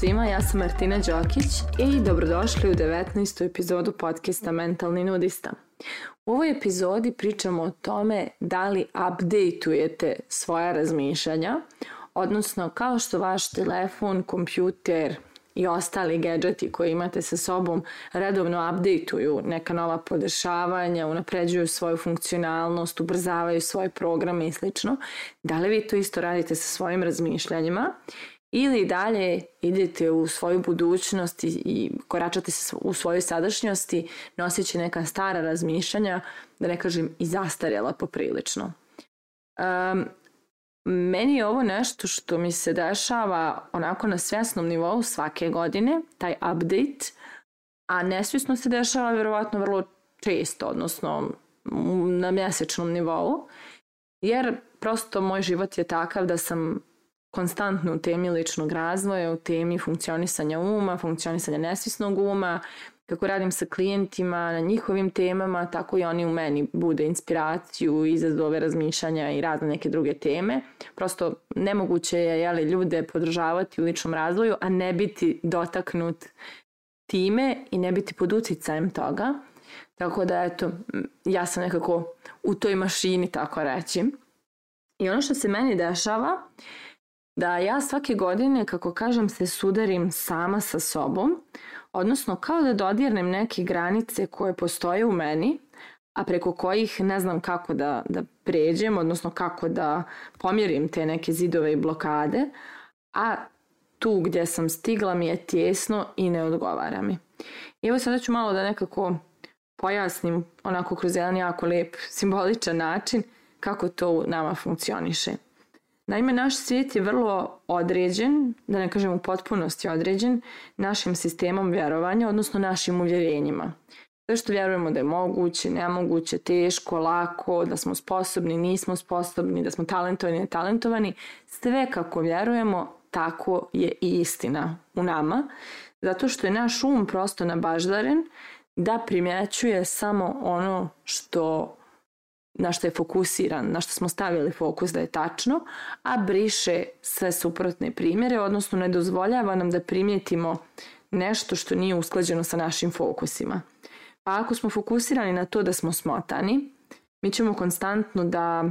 svima, ja sam Martina Đokić i dobrodošli u 19. epizodu podcasta Mentalni nudista. U ovoj epizodi pričamo o tome da li updateujete svoja razmišljanja, odnosno kao što vaš telefon, kompjuter i ostali gadgeti koje imate sa sobom redovno updateuju neka nova podešavanja, unapređuju svoju funkcionalnost, ubrzavaju svoje programe i slično. Da li vi to isto radite sa svojim razmišljanjima ili dalje idete u svoju budućnost i, i koračate se u svojoj sadašnjosti noseći neka stara razmišljanja, da ne kažem i zastarjela poprilično. Um, meni je ovo nešto što mi se dešava onako na svesnom nivou svake godine, taj update, a nesvjesno se dešava verovatno vrlo često, odnosno na mjesečnom nivou, jer prosto moj život je takav da sam konstantno u temi ličnog razvoja, u temi funkcionisanja uma, funkcionisanja nesvisnog uma, kako radim sa klijentima na njihovim temama, tako i oni u meni bude inspiraciju, izazove razmišljanja i razne neke druge teme. Prosto nemoguće je jeli, ljude podržavati u ličnom razvoju, a ne biti dotaknut time i ne biti pod uticajem toga. Tako da, eto, ja sam nekako u toj mašini, tako reći. I ono što se meni dešava uh, da ja svake godine, kako kažem, se sudarim sama sa sobom, odnosno kao da dodirnem neke granice koje postoje u meni, a preko kojih ne znam kako da, da pređem, odnosno kako da pomjerim te neke zidove i blokade, a tu gdje sam stigla mi je tjesno i ne odgovara mi. evo sada ću malo da nekako pojasnim onako kroz jedan jako lep simboličan način kako to u nama funkcioniše. Naime, naš svijet je vrlo određen, da ne kažem u potpunosti određen, našim sistemom vjerovanja, odnosno našim uvjerenjima. Sve što vjerujemo da je moguće, nemoguće, teško, lako, da smo sposobni, nismo sposobni, da smo talentovani, netalentovani, sve kako vjerujemo, tako je i istina u nama, zato što je naš um prosto nabaždaren da primjećuje samo ono što na što je fokusiran, na što smo stavili fokus da je tačno, a briše sve suprotne primjere, odnosno ne dozvoljava nam da primijetimo nešto što nije usklađeno sa našim fokusima. Pa ako smo fokusirani na to da smo smotani, mi ćemo konstantno da,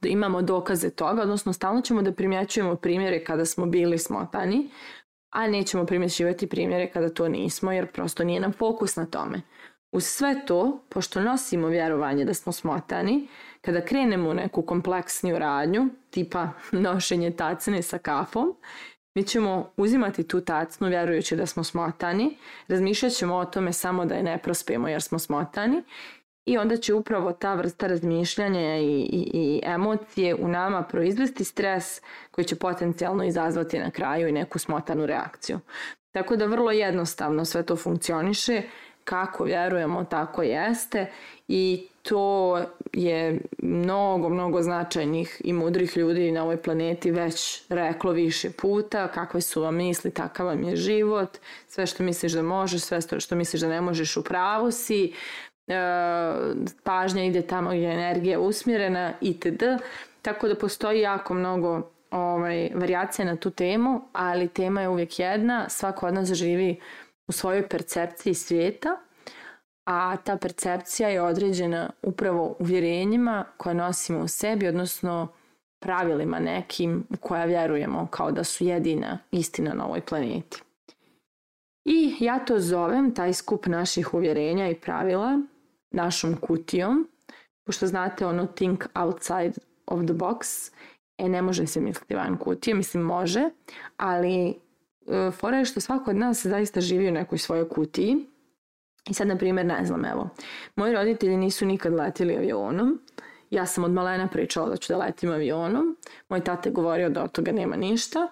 da imamo dokaze toga, odnosno stalno ćemo da primjećujemo primjere kada smo bili smotani, a nećemo primjećivati primjere kada to nismo, jer prosto nije nam fokus na tome. Uz sve to, pošto nosimo vjerovanje da smo smotani, kada krenemo u neku kompleksniju radnju, tipa nošenje tacne sa kafom, mi ćemo uzimati tu tacnu vjerujući da smo smotani, razmišljat ćemo o tome samo da je ne prospemo jer smo smotani i onda će upravo ta vrsta razmišljanja i, i, i emocije u nama proizvesti stres koji će potencijalno izazvati na kraju i neku smotanu reakciju. Tako da vrlo jednostavno sve to funkcioniše kako vjerujemo, tako jeste i to je mnogo, mnogo značajnih i mudrih ljudi na ovoj planeti već reklo više puta, kakve su vam misli, takav vam je život, sve što misliš da možeš, sve što misliš da ne možeš u pravu si, e, pažnja ide tamo gdje je energija usmjerena itd. Tako da postoji jako mnogo ovaj, varijacija na tu temu, ali tema je uvijek jedna, svako od nas živi u svojoj percepciji svijeta, a ta percepcija je određena upravo uvjerenjima koje nosimo u sebi, odnosno pravilima nekim u koja vjerujemo kao da su jedina istina na ovoj planeti. I ja to zovem, taj skup naših uvjerenja i pravila, našom kutijom, pošto znate ono think outside of the box, e ne može se misliti van kutije, mislim može, ali E, fora je što svako od nas zaista živi u nekoj svojoj kutiji. I sad, na primjer, ne znam, evo, moji roditelji nisu nikad letili avionom. Ja sam od malena pričala da ću da letim avionom. Moj tata je govorio da od toga nema ništa.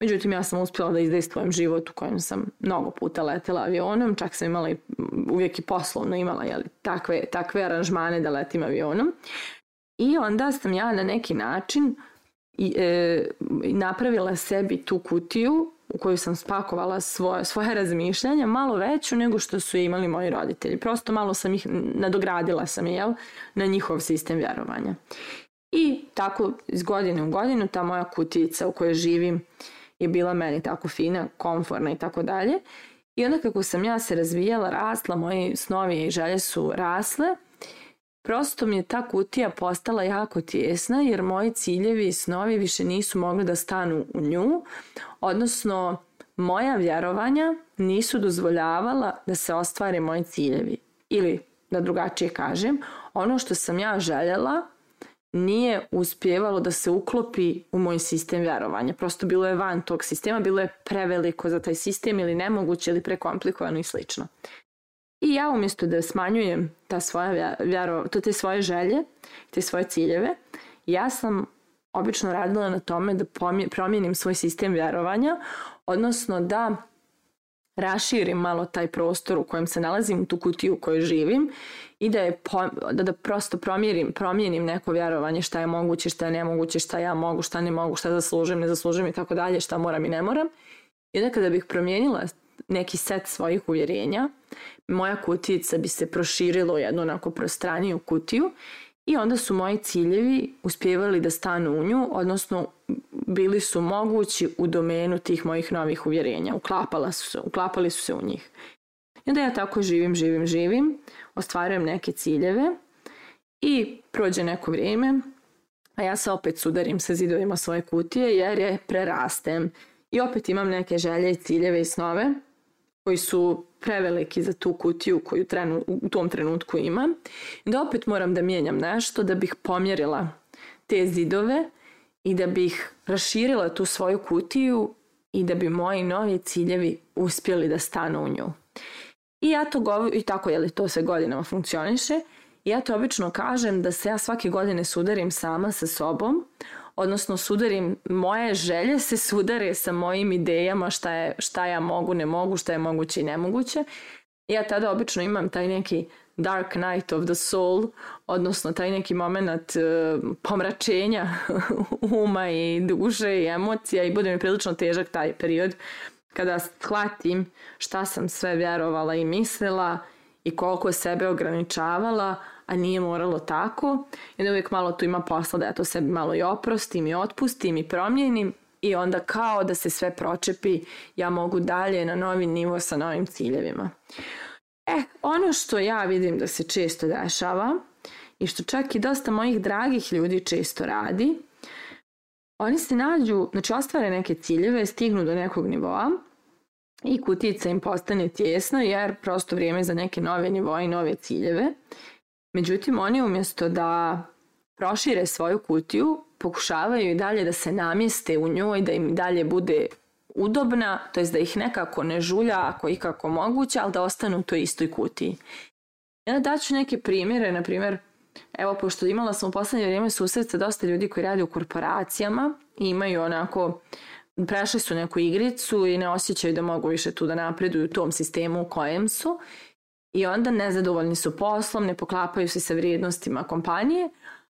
Međutim, ja sam uspjela da izdejstvujem život u kojem sam mnogo puta letela avionom, čak sam imala i, uvijek i poslovno imala jeli, takve, takve aranžmane da letim avionom. I onda sam ja na neki način i, e, napravila sebi tu kutiju u koju sam spakovala svoje, svoje razmišljanja malo veću nego što su imali moji roditelji. Prosto malo sam ih, nadogradila sam jel, na njihov sistem vjerovanja. I tako iz godine u godinu ta moja kutica u kojoj živim je bila meni tako fina, komforna i tako dalje. I onda kako sam ja se razvijala, rasla, moje snovi i želje su rasle, Prosto mi je ta kutija postala jako tjesna jer moji ciljevi i snovi više nisu mogli da stanu u nju, odnosno moja vjerovanja nisu dozvoljavala da se ostvare moji ciljevi. Ili, da drugačije kažem, ono što sam ja željela nije uspjevalo da se uklopi u moj sistem vjerovanja. Prosto bilo je van tog sistema, bilo je preveliko za taj sistem ili nemoguće ili prekomplikovano i slično. I ja umjesto da smanjujem ta svoja vjero, to te svoje želje, te svoje ciljeve, ja sam obično radila na tome da promijenim svoj sistem vjerovanja, odnosno da raširim malo taj prostor u kojem se nalazim, tu kutiju u kojoj živim i da, je po, da, da prosto promijenim, promijenim neko vjerovanje šta je moguće, šta je nemoguće, šta ja mogu, šta ne mogu, šta zaslužujem, ne zaslužujem i tako dalje, šta moram i ne moram. I da kada bih promijenila neki set svojih uvjerenja, moja kutica bi se proširila u jednu onako prostraniju kutiju i onda su moji ciljevi uspjevali da stanu u nju, odnosno bili su mogući u domenu tih mojih novih uvjerenja. Uklapala su se, uklapali su se u njih. I onda ja tako živim, živim, živim, ostvarujem neke ciljeve i prođe neko vrijeme, a ja se opet sudarim sa zidovima svoje kutije jer je prerastem. I opet imam neke želje i ciljeve i snove koji su preveliki za tu kutiju koju trenu, u tom trenutku imam, da opet moram da mijenjam nešto da bih pomjerila te zidove i da bih raširila tu svoju kutiju i da bi moji novi ciljevi uspjeli da stanu u nju. I ja to govorim, i tako je li to se godinama funkcioniše, I ja to obično kažem da se ja svake godine sudarim sama sa sobom, odnosno sudarim, moje želje se sudare sa mojim idejama šta, je, šta ja mogu, ne mogu, šta je moguće i nemoguće. Ja tada obično imam taj neki dark night of the soul, odnosno taj neki moment e, pomračenja uma i duše i emocija i bude mi prilično težak taj period kada shvatim šta sam sve vjerovala i mislila i koliko sebe ograničavala, a nije moralo tako. I onda uvijek malo tu ima posla da ja to sebi malo i oprostim i otpustim i promijenim i onda kao da se sve pročepi, ja mogu dalje na novi nivo sa novim ciljevima. E, ono što ja vidim da se često dešava i što čak i dosta mojih dragih ljudi često radi, oni se nađu, znači ostvare neke ciljeve, stignu do nekog nivoa i kutica im postane tjesna jer prosto vrijeme za neke nove nivoe i nove ciljeve Međutim, oni umjesto da prošire svoju kutiju, pokušavaju i dalje da se namjeste u njoj, da im dalje bude udobna, to jest da ih nekako ne žulja ako ikako moguće, ali da ostanu u toj istoj kutiji. Ja daću neke primjere, na primjer, evo pošto imala sam u poslednje vrijeme susret dosta ljudi koji rade u korporacijama i imaju onako prešli su neku igricu i ne osjećaju da mogu više tu da napreduju u tom sistemu u kojem su I onda nezadovoljni su poslom, ne poklapaju se sa vrijednostima kompanije,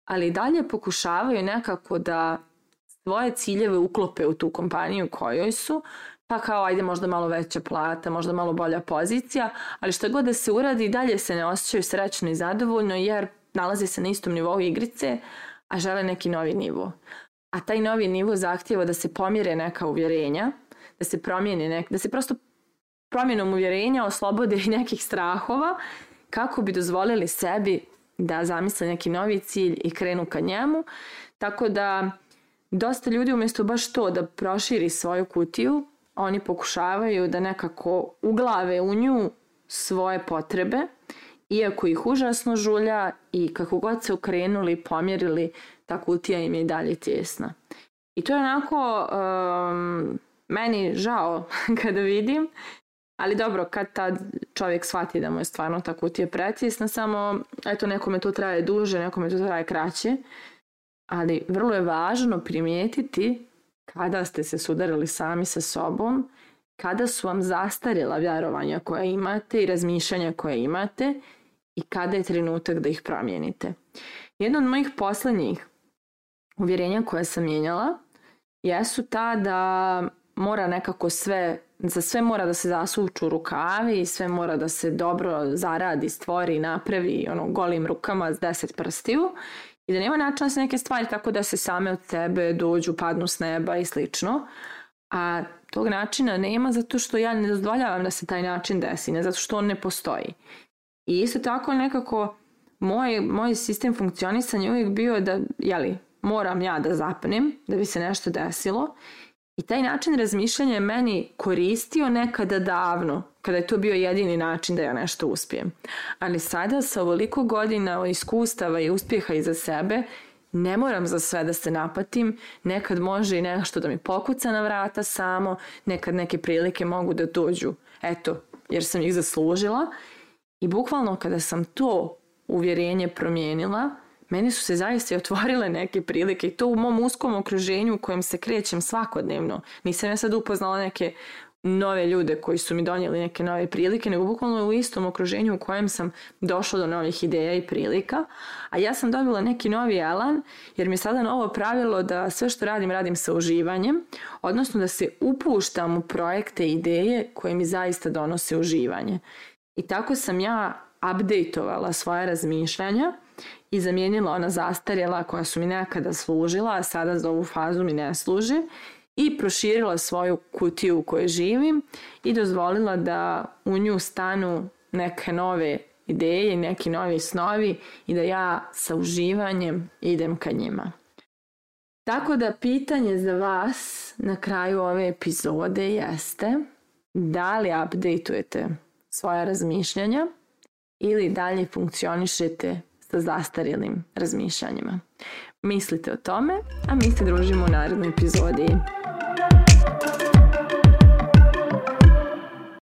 ali dalje pokušavaju nekako da svoje ciljeve uklope u tu kompaniju kojoj su, pa kao ajde možda malo veća plata, možda malo bolja pozicija, ali što god da se uradi dalje se ne osjećaju srećno i zadovoljno jer nalaze se na istom nivou igrice, a žele neki novi nivo. A taj novi nivo zahtjeva da se pomire neka uvjerenja, da se promijeni nek, da se prosto promjenom uvjerenja oslobode i nekih strahova kako bi dozvolili sebi da zamisle neki novi cilj i krenu ka njemu. Tako da dosta ljudi umjesto baš to da proširi svoju kutiju, oni pokušavaju da nekako uglave u nju svoje potrebe, iako ih užasno žulja i kako god se okrenuli i pomjerili, ta kutija im je i dalje tjesna. I to je onako um, meni žao kada vidim Ali dobro, kad tad čovjek shvati da mu je stvarno ta kutija pretisna, samo eto nekome to traje duže, nekome to traje kraće. Ali vrlo je važno primijetiti kada ste se sudarili sami sa sobom, kada su vam zastarjela vjerovanja koja imate i razmišljanja koja imate i kada je trenutak da ih promijenite. Jedno od mojih posljednjih uvjerenja koje sam mijenjala jesu ta da mora nekako sve, za sve mora da se zasuču rukavi i sve mora da se dobro zaradi, stvori, napravi ono, golim rukama s deset prstiju i da nema načina da se neke stvari tako da se same od tebe dođu, padnu s neba i slično. A tog načina nema zato što ja ne dozvoljavam da se taj način desi, ne zato što on ne postoji. I isto tako nekako moj, moj sistem funkcionisanja je uvijek bio da, jeli, moram ja da zapnem da bi se nešto desilo I taj način razmišljanja je meni koristio nekada davno, kada je to bio jedini način da ja nešto uspijem. Ali sada sa ovoliko godina iskustava i uspjeha iza sebe, ne moram za sve da se napatim, nekad može i nešto da mi pokuca na vrata samo, nekad neke prilike mogu da dođu, eto, jer sam ih zaslužila. I bukvalno kada sam to uvjerenje promijenila, meni su se zaista otvorile neke prilike i to u mom uskom okruženju u kojem se krećem svakodnevno. Nisam ja sad upoznala neke nove ljude koji su mi donijeli neke nove prilike, nego bukvalno u istom okruženju u kojem sam došla do novih ideja i prilika. A ja sam dobila neki novi elan, jer mi je sada novo pravilo da sve što radim, radim sa uživanjem, odnosno da se upuštam u projekte i ideje koje mi zaista donose uživanje. I tako sam ja updateovala svoje razmišljanja i zamijenila ona zastarjela koja su mi nekada služila, a sada za ovu fazu mi ne služi i proširila svoju kutiju u kojoj živim i dozvolila da u nju stanu neke nove ideje, neki novi snovi i da ja sa uživanjem idem ka njima. Tako da pitanje za vas na kraju ove epizode jeste da li updateujete svoja razmišljanja ili dalje funkcionišete sa zastarjelim razmišljanjima. Mislite o tome, a mi se družimo u narednoj epizodi.